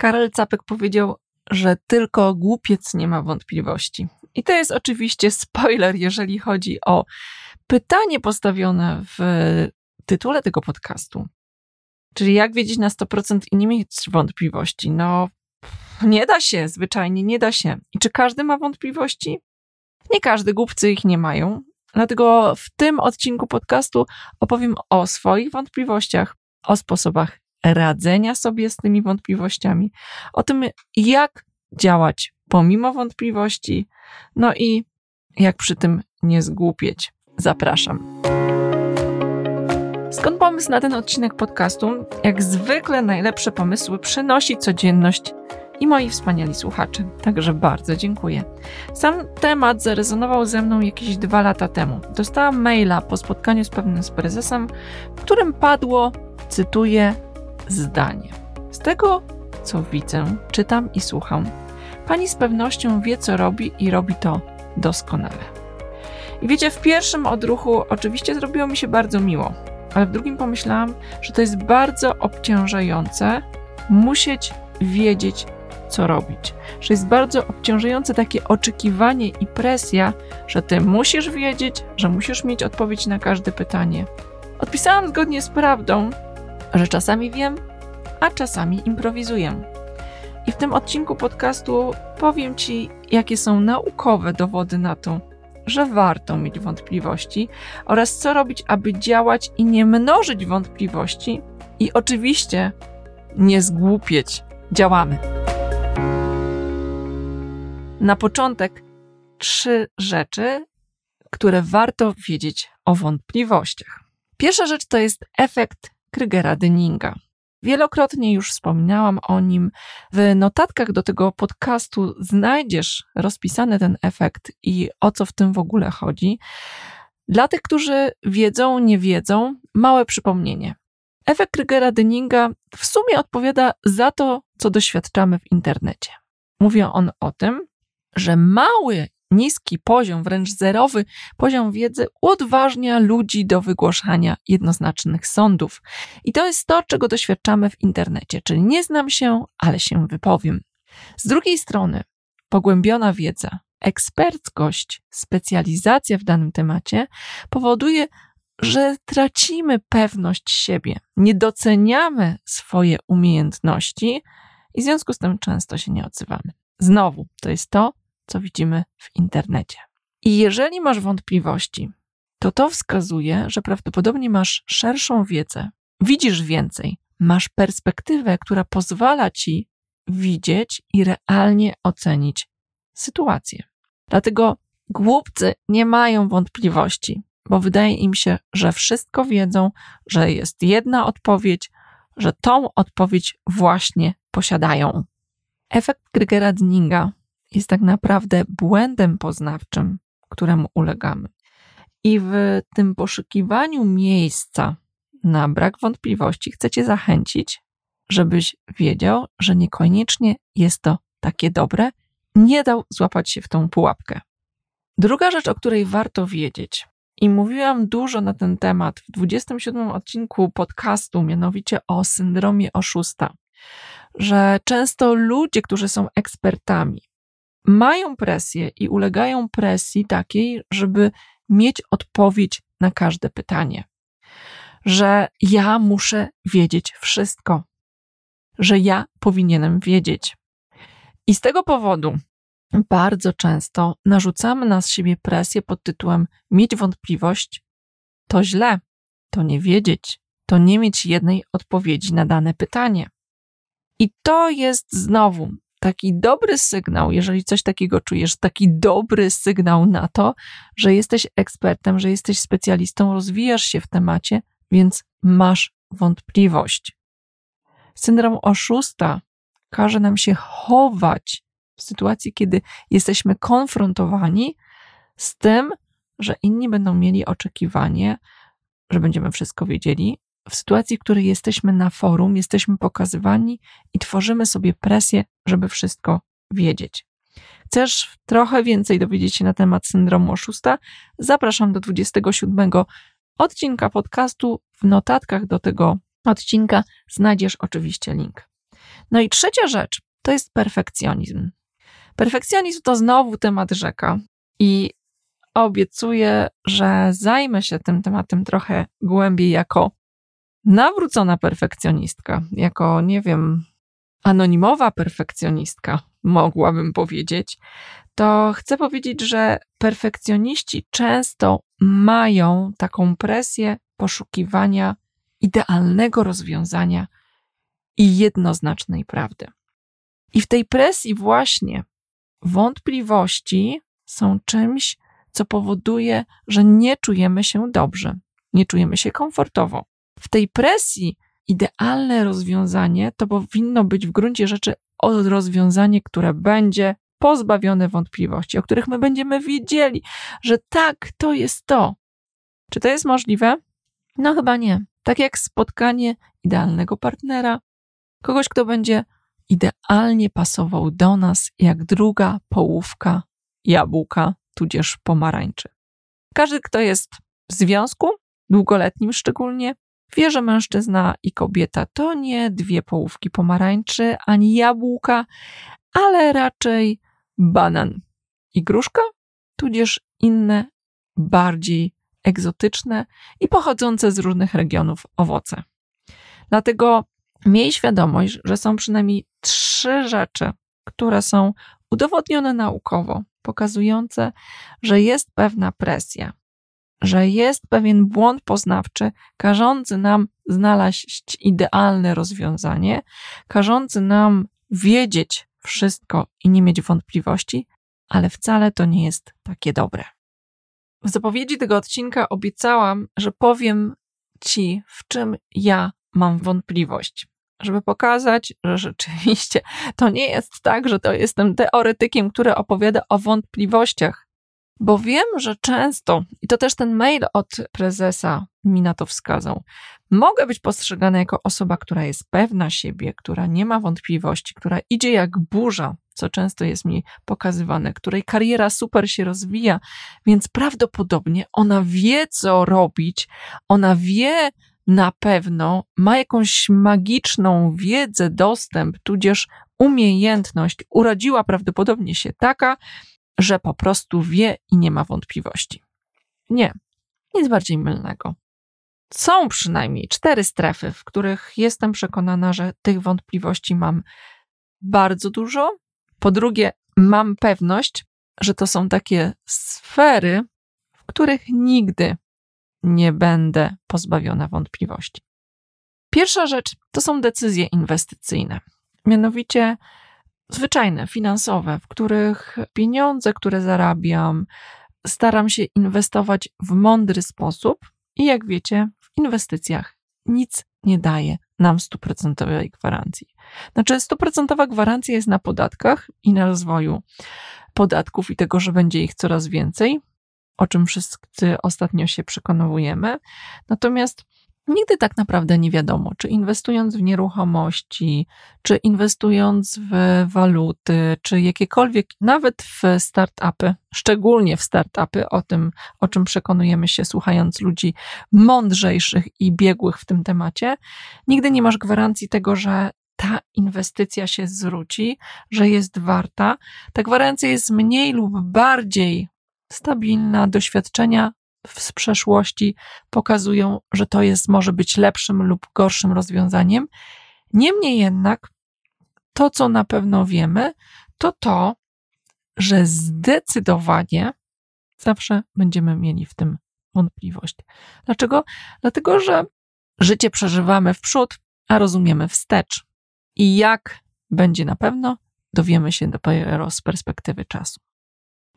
Karel Capek powiedział, że tylko głupiec nie ma wątpliwości. I to jest oczywiście spoiler, jeżeli chodzi o pytanie postawione w tytule tego podcastu. Czyli jak wiedzieć na 100% i nie mieć wątpliwości? No, nie da się, zwyczajnie nie da się. I czy każdy ma wątpliwości? Nie każdy, głupcy ich nie mają. Dlatego w tym odcinku podcastu opowiem o swoich wątpliwościach, o sposobach radzenia sobie z tymi wątpliwościami, o tym, jak działać pomimo wątpliwości, no i jak przy tym nie zgłupieć. Zapraszam. Skąd pomysł na ten odcinek podcastu? Jak zwykle najlepsze pomysły przynosi codzienność i moi wspaniali słuchacze. Także bardzo dziękuję. Sam temat zarezonował ze mną jakieś dwa lata temu. Dostałam maila po spotkaniu z pewnym z prezesem, w którym padło, cytuję, zdanie. Z tego, co widzę, czytam i słucham, pani z pewnością wie, co robi i robi to doskonale. I wiecie, w pierwszym odruchu oczywiście zrobiło mi się bardzo miło, ale w drugim pomyślałam, że to jest bardzo obciążające musieć wiedzieć, co robić. Że jest bardzo obciążające takie oczekiwanie i presja, że ty musisz wiedzieć, że musisz mieć odpowiedź na każde pytanie. Odpisałam zgodnie z prawdą, że czasami wiem, a czasami improwizuję. I w tym odcinku podcastu powiem Ci, jakie są naukowe dowody na to, że warto mieć wątpliwości oraz co robić, aby działać i nie mnożyć wątpliwości i oczywiście nie zgłupieć. Działamy. Na początek trzy rzeczy, które warto wiedzieć o wątpliwościach. Pierwsza rzecz to jest efekt Krygera-Dyninga. Wielokrotnie już wspominałam o nim. W notatkach do tego podcastu znajdziesz rozpisany ten efekt i o co w tym w ogóle chodzi. Dla tych, którzy wiedzą, nie wiedzą, małe przypomnienie. Efekt Krygera-Dyninga w sumie odpowiada za to, co doświadczamy w internecie. Mówi on o tym, że mały niski poziom, wręcz zerowy poziom wiedzy odważnia ludzi do wygłaszania jednoznacznych sądów. I to jest to, czego doświadczamy w internecie, czyli nie znam się, ale się wypowiem. Z drugiej strony, pogłębiona wiedza, eksperckość, specjalizacja w danym temacie powoduje, że tracimy pewność siebie, nie doceniamy swoje umiejętności i w związku z tym często się nie odzywamy. Znowu, to jest to, co widzimy w internecie. I jeżeli masz wątpliwości, to to wskazuje, że prawdopodobnie masz szerszą wiedzę, widzisz więcej, masz perspektywę, która pozwala ci widzieć i realnie ocenić sytuację. Dlatego głupcy nie mają wątpliwości, bo wydaje im się, że wszystko wiedzą, że jest jedna odpowiedź, że tą odpowiedź właśnie posiadają. Efekt Krygera-Dninga jest tak naprawdę błędem poznawczym, któremu ulegamy. I w tym poszukiwaniu miejsca na brak wątpliwości chcecie zachęcić, żebyś wiedział, że niekoniecznie jest to takie dobre, nie dał złapać się w tą pułapkę. Druga rzecz, o której warto wiedzieć, i mówiłam dużo na ten temat w 27 odcinku podcastu, mianowicie o syndromie oszusta, że często ludzie, którzy są ekspertami, mają presję i ulegają presji takiej, żeby mieć odpowiedź na każde pytanie. Że ja muszę wiedzieć wszystko, że ja powinienem wiedzieć. I z tego powodu bardzo często narzucamy na siebie presję pod tytułem mieć wątpliwość to źle, to nie wiedzieć, to nie mieć jednej odpowiedzi na dane pytanie. I to jest znowu taki dobry sygnał, jeżeli coś takiego czujesz, taki dobry sygnał na to, że jesteś ekspertem, że jesteś specjalistą, rozwijasz się w temacie, więc masz wątpliwość. Syndrom oszusta każe nam się chować w sytuacji, kiedy jesteśmy konfrontowani z tym, że inni będą mieli oczekiwanie, że będziemy wszystko wiedzieli, w sytuacji, w której jesteśmy na forum, jesteśmy pokazywani i tworzymy sobie presję, żeby wszystko wiedzieć. Chcesz trochę więcej dowiedzieć się na temat syndromu oszusta? Zapraszam do 27 odcinka podcastu. W notatkach do tego odcinka znajdziesz oczywiście link. No i trzecia rzecz to jest perfekcjonizm. Perfekcjonizm to znowu temat rzeka i obiecuję, że zajmę się tym tematem trochę głębiej jako nawrócona perfekcjonistka, jako, nie wiem, anonimowa perfekcjonistka, mogłabym powiedzieć, to chcę powiedzieć, że perfekcjoniści często mają taką presję poszukiwania idealnego rozwiązania i jednoznacznej prawdy. I w tej presji właśnie wątpliwości są czymś, co powoduje, że nie czujemy się dobrze, nie czujemy się komfortowo. W tej presji idealne rozwiązanie to powinno być w gruncie rzeczy rozwiązanie, które będzie pozbawione wątpliwości, o których my będziemy wiedzieli, że tak, to jest to. Czy to jest możliwe? No chyba nie. Tak jak spotkanie idealnego partnera, kogoś, kto będzie idealnie pasował do nas, jak druga połówka jabłka, tudzież pomarańczy. Każdy, kto jest w związku, długoletnim szczególnie, wie, że mężczyzna i kobieta to nie dwie połówki pomarańczy ani jabłka, ale raczej banan. I gruszka, tudzież inne, bardziej egzotyczne i pochodzące z różnych regionów owoce. Dlatego miej świadomość, że są przynajmniej trzy rzeczy, które są udowodnione naukowo, pokazujące, że jest pewna presja, że jest pewien błąd poznawczy, każący nam znaleźć idealne rozwiązanie, każący nam wiedzieć wszystko i nie mieć wątpliwości, ale wcale to nie jest takie dobre. W zapowiedzi tego odcinka obiecałam, że powiem Ci, w czym ja mam wątpliwość, żeby pokazać, że rzeczywiście to nie jest tak, że to jestem teoretykiem, który opowiada o wątpliwościach, bo wiem, że często, i to też ten mail od prezesa mi na to wskazał, mogę być postrzegana jako osoba, która jest pewna siebie, która nie ma wątpliwości, która idzie jak burza, co często jest mi pokazywane, której kariera super się rozwija, więc prawdopodobnie ona wie, co robić, ona wie na pewno, ma jakąś magiczną wiedzę, dostęp, tudzież umiejętność, urodziła prawdopodobnie się taka, że po prostu wie i nie ma wątpliwości. Nie, nic bardziej mylnego. Są przynajmniej cztery strefy, w których jestem przekonana, że tych wątpliwości mam bardzo dużo. Po drugie, mam pewność, że to są takie sfery, w których nigdy nie będę pozbawiona wątpliwości. Pierwsza rzecz to są decyzje inwestycyjne. Mianowicie zwyczajne, finansowe, w których pieniądze, które zarabiam, staram się inwestować w mądry sposób i jak wiecie, w inwestycjach nic nie daje nam stuprocentowej gwarancji. Znaczy, stuprocentowa gwarancja jest na podatkach i na rozwoju podatków i tego, że będzie ich coraz więcej, o czym wszyscy ostatnio się przekonujemy. Natomiast Nigdy tak naprawdę nie wiadomo, czy inwestując w nieruchomości, czy inwestując w waluty, czy jakiekolwiek, nawet w startupy, szczególnie w startupy, o tym, o czym przekonujemy się słuchając ludzi mądrzejszych i biegłych w tym temacie, nigdy nie masz gwarancji tego, że ta inwestycja się zwróci, że jest warta. Ta gwarancja jest mniej lub bardziej stabilna, doświadczenia z przeszłości pokazują, że to jest może być lepszym lub gorszym rozwiązaniem. Niemniej jednak to, co na pewno wiemy, to to, że zdecydowanie zawsze będziemy mieli w tym wątpliwość. Dlaczego? Dlatego, że życie przeżywamy w przód, a rozumiemy wstecz. I jak będzie na pewno, dowiemy się dopiero z perspektywy czasu.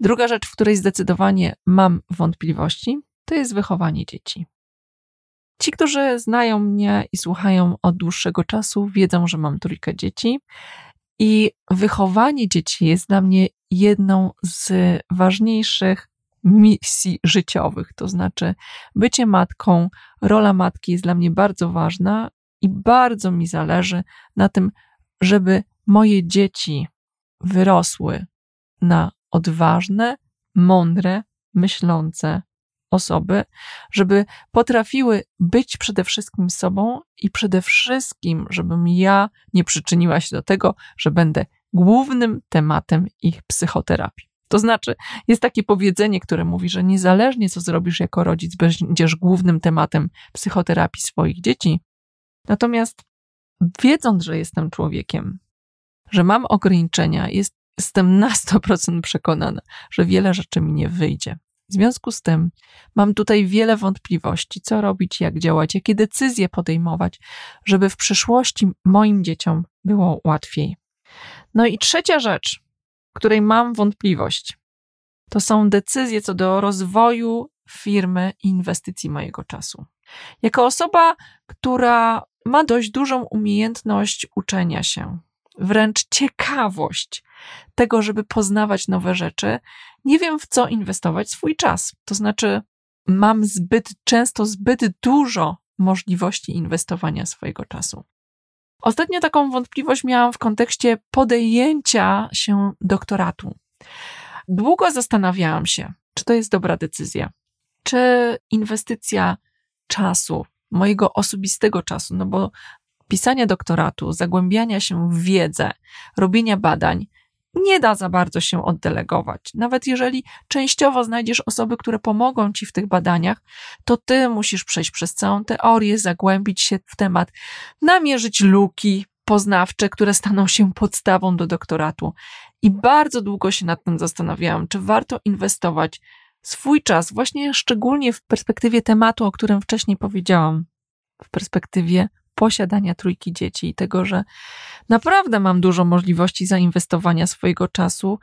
Druga rzecz, w której zdecydowanie mam wątpliwości, to jest wychowanie dzieci. Ci, którzy znają mnie i słuchają od dłuższego czasu, wiedzą, że mam trójkę dzieci i wychowanie dzieci jest dla mnie jedną z ważniejszych misji życiowych. To znaczy, bycie matką, rola matki jest dla mnie bardzo ważna i bardzo mi zależy na tym, żeby moje dzieci wyrosły na odważne, mądre, myślące osoby, żeby potrafiły być przede wszystkim sobą i przede wszystkim, żebym ja nie przyczyniła się do tego, że będę głównym tematem ich psychoterapii. To znaczy, jest takie powiedzenie, które mówi, że niezależnie co zrobisz jako rodzic, będziesz głównym tematem psychoterapii swoich dzieci. Natomiast wiedząc, że jestem człowiekiem, że mam ograniczenia, jest, jestem na 100% przekonana, że wiele rzeczy mi nie wyjdzie. W związku z tym mam tutaj wiele wątpliwości, co robić, jak działać, jakie decyzje podejmować, żeby w przyszłości moim dzieciom było łatwiej. No i trzecia rzecz, której mam wątpliwość, to są decyzje co do rozwoju firmy i inwestycji mojego czasu. Jako osoba, która ma dość dużą umiejętność uczenia się, wręcz ciekawość tego, żeby poznawać nowe rzeczy, nie wiem w co inwestować swój czas. To znaczy, mam zbyt często zbyt dużo możliwości inwestowania swojego czasu. Ostatnio taką wątpliwość miałam w kontekście podejęcia się doktoratu. Długo zastanawiałam się, czy to jest dobra decyzja, czy inwestycja czasu, mojego osobistego czasu, no bo pisania doktoratu, zagłębiania się w wiedzę, robienia badań nie da za bardzo się oddelegować. Nawet jeżeli częściowo znajdziesz osoby, które pomogą ci w tych badaniach, to ty musisz przejść przez całą teorię, zagłębić się w temat, namierzyć luki poznawcze, które staną się podstawą do doktoratu. I bardzo długo się nad tym zastanawiałam, czy warto inwestować swój czas, właśnie szczególnie w perspektywie tematu, o którym wcześniej powiedziałam, w perspektywie posiadania trójki dzieci i tego, że naprawdę mam dużo możliwości zainwestowania swojego czasu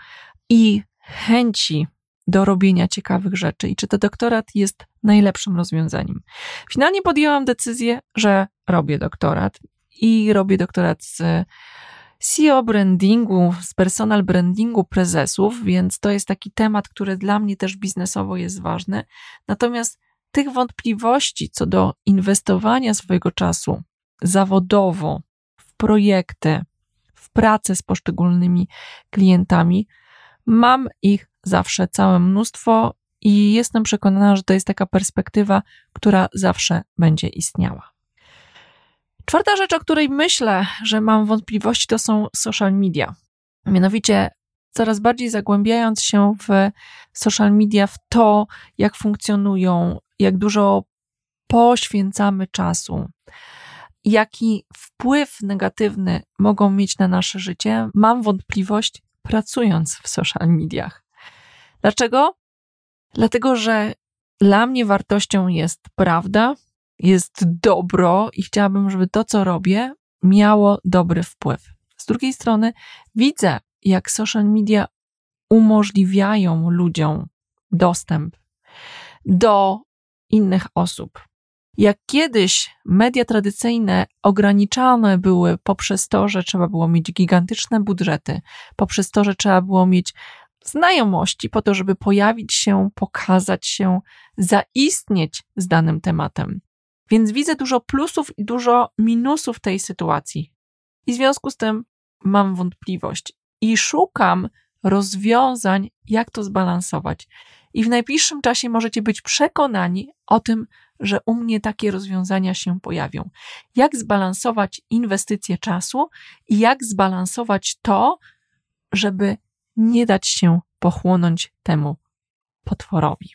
i chęci do robienia ciekawych rzeczy i czy to doktorat jest najlepszym rozwiązaniem. Finalnie podjęłam decyzję, że robię doktorat i robię doktorat z CEO brandingu, z personal brandingu prezesów, więc to jest taki temat, który dla mnie też biznesowo jest ważny. Natomiast tych wątpliwości co do inwestowania swojego czasu zawodowo w projekty, w pracę z poszczególnymi klientami, mam ich zawsze całe mnóstwo i jestem przekonana, że to jest taka perspektywa, która zawsze będzie istniała. Czwarta rzecz, o której myślę, że mam wątpliwości, to są social media. Mianowicie, coraz bardziej zagłębiając się w social media, w to, jak funkcjonują, jak dużo poświęcamy czasu, jaki wpływ negatywny mogą mieć na nasze życie, mam wątpliwość pracując w social mediach. Dlaczego? Dlatego, że dla mnie wartością jest prawda, jest dobro i chciałabym, żeby to, co robię, miało dobry wpływ. Z drugiej strony widzę, jak social media umożliwiają ludziom dostęp do innych osób, jak kiedyś media tradycyjne ograniczane były poprzez to, że trzeba było mieć gigantyczne budżety, poprzez to, że trzeba było mieć znajomości po to, żeby pojawić się, pokazać się, zaistnieć z danym tematem. Więc widzę dużo plusów i dużo minusów tej sytuacji. I w związku z tym mam wątpliwość i szukam rozwiązań, jak to zbalansować. I w najbliższym czasie możecie być przekonani o tym, że u mnie takie rozwiązania się pojawią. Jak zbalansować inwestycje czasu i jak zbalansować to, żeby nie dać się pochłonąć temu potworowi.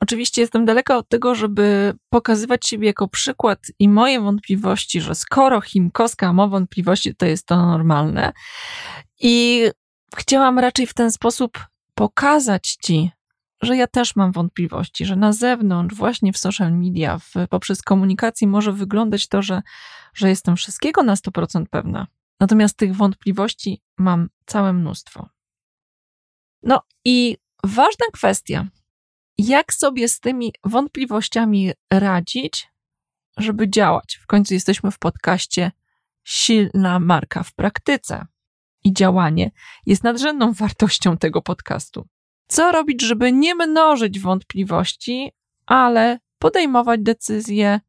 Oczywiście jestem daleka od tego, żeby pokazywać siebie jako przykład i moje wątpliwości, że skoro Chimkowska ma wątpliwości, to jest to normalne. I chciałam raczej w ten sposób pokazać Ci, że ja też mam wątpliwości, że na zewnątrz, właśnie w social media, w, poprzez komunikację może wyglądać to, że, że jestem wszystkiego na 100% pewna. Natomiast tych wątpliwości mam całe mnóstwo. No i ważna kwestia, jak sobie z tymi wątpliwościami radzić, żeby działać. W końcu jesteśmy w podcaście Silna marka w praktyce. I działanie jest nadrzędną wartością tego podcastu. Co robić, żeby nie mnożyć wątpliwości, ale podejmować decyzje,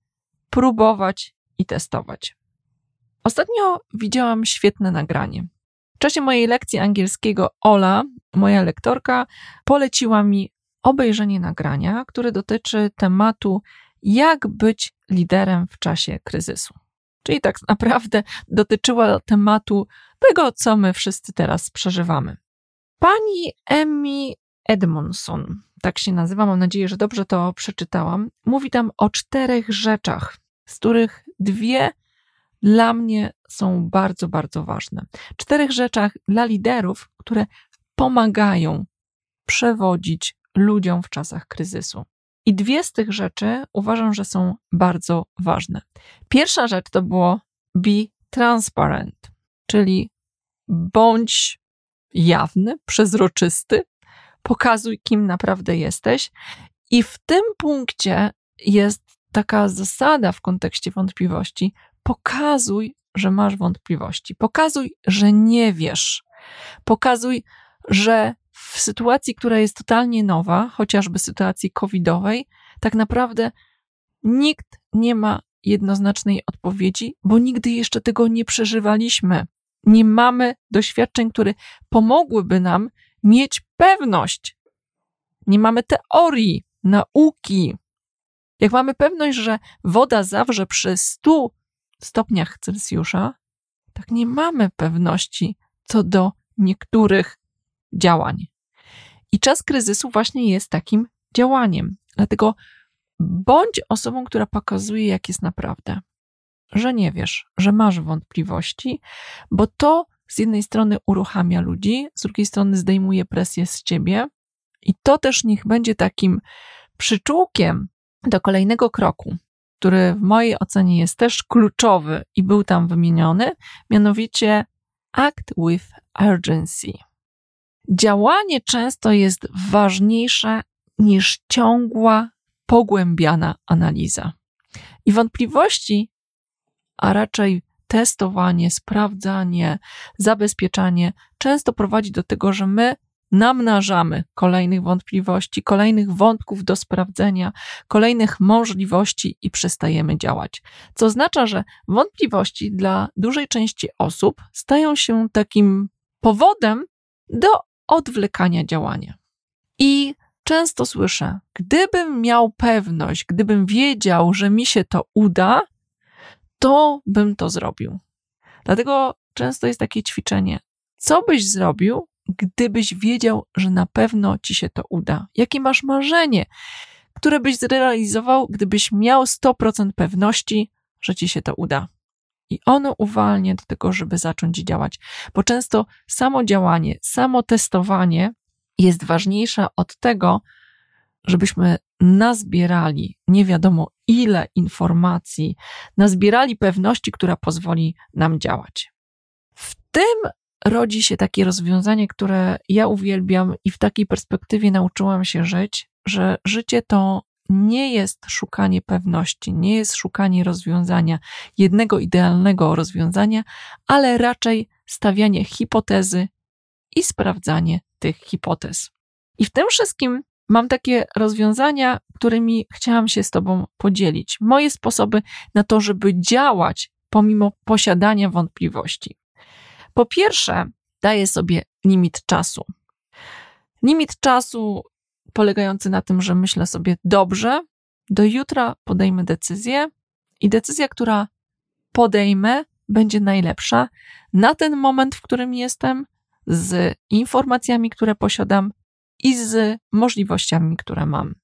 próbować i testować. Ostatnio widziałam świetne nagranie. W czasie mojej lekcji angielskiego Ola, moja lektorka, poleciła mi obejrzenie nagrania, które dotyczy tematu, jak być liderem w czasie kryzysu. Czyli tak naprawdę dotyczyła tematu tego, co my wszyscy teraz przeżywamy. Pani Emmy Edmondson, tak się nazywa, mam nadzieję, że dobrze to przeczytałam, mówi tam o czterech rzeczach, z których dwie dla mnie są bardzo, bardzo ważne. Czterech rzeczach dla liderów, które pomagają przewodzić ludziom w czasach kryzysu. I dwie z tych rzeczy uważam, że są bardzo ważne. Pierwsza rzecz to było be transparent, czyli bądź jawny, przezroczysty, pokazuj, kim naprawdę jesteś. I w tym punkcie jest taka zasada w kontekście wątpliwości: pokazuj, że masz wątpliwości, pokazuj, że nie wiesz, pokazuj, że w sytuacji, która jest totalnie nowa, chociażby sytuacji covidowej, tak naprawdę nikt nie ma jednoznacznej odpowiedzi, bo nigdy jeszcze tego nie przeżywaliśmy. Nie mamy doświadczeń, które pomogłyby nam mieć pewność. Nie mamy teorii, nauki. Jak mamy pewność, że woda zawrze przy 100 stopniach Celsjusza, tak nie mamy pewności co do niektórych działań. I czas kryzysu właśnie jest takim działaniem. Dlatego bądź osobą, która pokazuje, jak jest naprawdę. Że nie wiesz, że masz wątpliwości, bo to z jednej strony uruchamia ludzi, z drugiej strony zdejmuje presję z ciebie, i to też niech będzie takim przyczółkiem do kolejnego kroku, który w mojej ocenie jest też kluczowy i był tam wymieniony, mianowicie act with urgency. Działanie często jest ważniejsze niż ciągła, pogłębiana analiza. I wątpliwości, a raczej testowanie, sprawdzanie, zabezpieczanie często prowadzi do tego, że my namnażamy kolejnych wątpliwości, kolejnych wątków do sprawdzenia, kolejnych możliwości i przestajemy działać. Co oznacza, że wątpliwości dla dużej części osób stają się takim powodem do odwlekania działania. I często słyszę, gdybym miał pewność, gdybym wiedział, że mi się to uda, to bym to zrobił. Dlatego często jest takie ćwiczenie. Co byś zrobił, gdybyś wiedział, że na pewno ci się to uda? Jakie masz marzenie, które byś zrealizował, gdybyś miał 100% pewności, że ci się to uda? I ono uwalnia do tego, żeby zacząć działać, bo często samo działanie, samo testowanie jest ważniejsze od tego, żebyśmy nazbierali nie wiadomo ile informacji, nazbierali pewności, która pozwoli nam działać. W tym rodzi się takie rozwiązanie, które ja uwielbiam i w takiej perspektywie nauczyłam się żyć, że życie to nie jest szukanie pewności, nie jest szukanie rozwiązania, jednego idealnego rozwiązania, ale raczej stawianie hipotezy i sprawdzanie tych hipotez. I w tym wszystkim mam takie rozwiązania, którymi chciałam się z Tobą podzielić. Moje sposoby na to, żeby działać pomimo posiadania wątpliwości. Po pierwsze, daję sobie limit czasu. Limit czasu polegający na tym, że myślę sobie dobrze, do jutra podejmę decyzję i decyzja, która podejmę, będzie najlepsza na ten moment, w którym jestem, z informacjami, które posiadam i z możliwościami, które mam.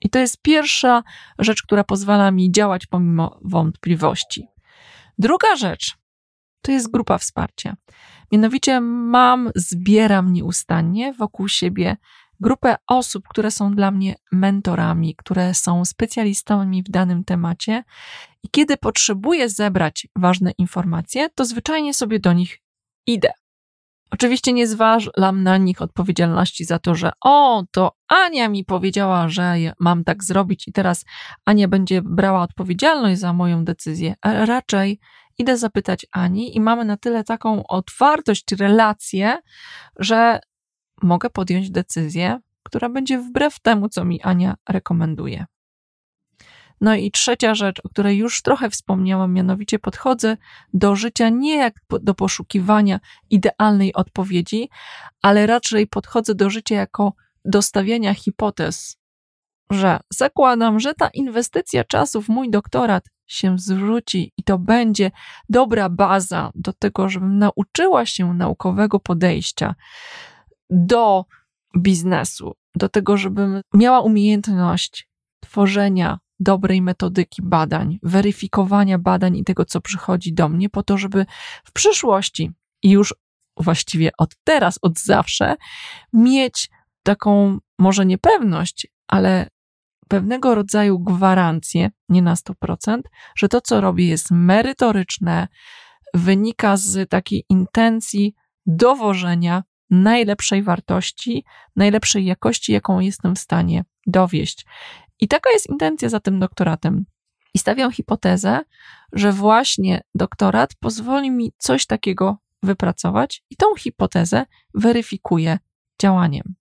I to jest pierwsza rzecz, która pozwala mi działać pomimo wątpliwości. Druga rzecz to jest grupa wsparcia. Mianowicie mam, zbieram nieustannie wokół siebie grupę osób, które są dla mnie mentorami, które są specjalistami w danym temacie. I kiedy potrzebuję zebrać ważne informacje, to zwyczajnie sobie do nich idę. Oczywiście nie zwalam na nich odpowiedzialności za to, że o, to Ania mi powiedziała, że mam tak zrobić i teraz Ania będzie brała odpowiedzialność za moją decyzję. A raczej idę zapytać Ani i mamy na tyle taką otwartość, relację, że mogę podjąć decyzję, która będzie wbrew temu, co mi Ania rekomenduje. No i trzecia rzecz, o której już trochę wspomniałam, mianowicie podchodzę do życia nie jak do poszukiwania idealnej odpowiedzi, ale raczej podchodzę do życia jako do stawiania hipotez, że zakładam, że ta inwestycja czasu w mój doktorat się zwróci i to będzie dobra baza do tego, żebym nauczyła się naukowego podejścia do biznesu, do tego, żebym miała umiejętność tworzenia dobrej metodyki badań, weryfikowania badań i tego, co przychodzi do mnie, po to, żeby w przyszłości i już właściwie od teraz, od zawsze, mieć taką może niepewność, ale pewnego rodzaju gwarancję, nie na 100%, że to, co robię, jest merytoryczne, wynika z takiej intencji dowożenia najlepszej wartości, najlepszej jakości, jaką jestem w stanie dowieść. I taka jest intencja za tym doktoratem. I stawiam hipotezę, że właśnie doktorat pozwoli mi coś takiego wypracować i tą hipotezę weryfikuję działaniem.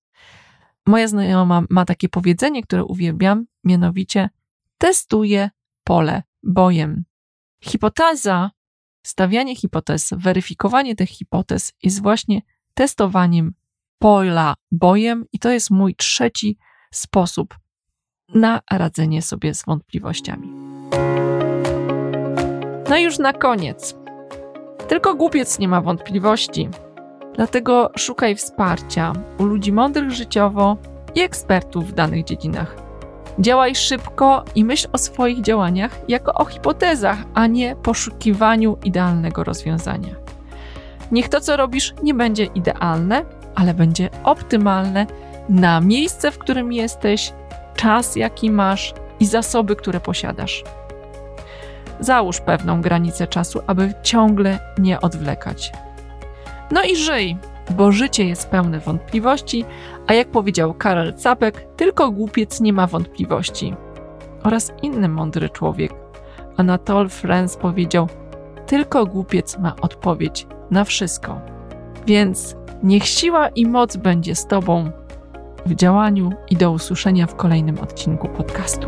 Moja znajoma ma takie powiedzenie, które uwielbiam, mianowicie testuje pole bojem. Hipoteza, stawianie hipotez, weryfikowanie tych hipotez jest właśnie testowaniem pola bojem i to jest mój trzeci sposób na radzenie sobie z wątpliwościami. No i już na koniec. Tylko głupiec nie ma wątpliwości. Dlatego szukaj wsparcia u ludzi mądrych życiowo i ekspertów w danych dziedzinach. Działaj szybko i myśl o swoich działaniach jako o hipotezach, a nie poszukiwaniu idealnego rozwiązania. Niech to, co robisz, nie będzie idealne, ale będzie optymalne na miejsce, w którym jesteś, czas, jaki masz i zasoby, które posiadasz. Załóż pewną granicę czasu, aby ciągle nie odwlekać. No i żyj, bo życie jest pełne wątpliwości, a jak powiedział Karel Capek, tylko głupiec nie ma wątpliwości. Oraz inny mądry człowiek, Anatole France powiedział, tylko głupiec ma odpowiedź na wszystko. Więc niech siła i moc będzie z Tobą w działaniu i do usłyszenia w kolejnym odcinku podcastu.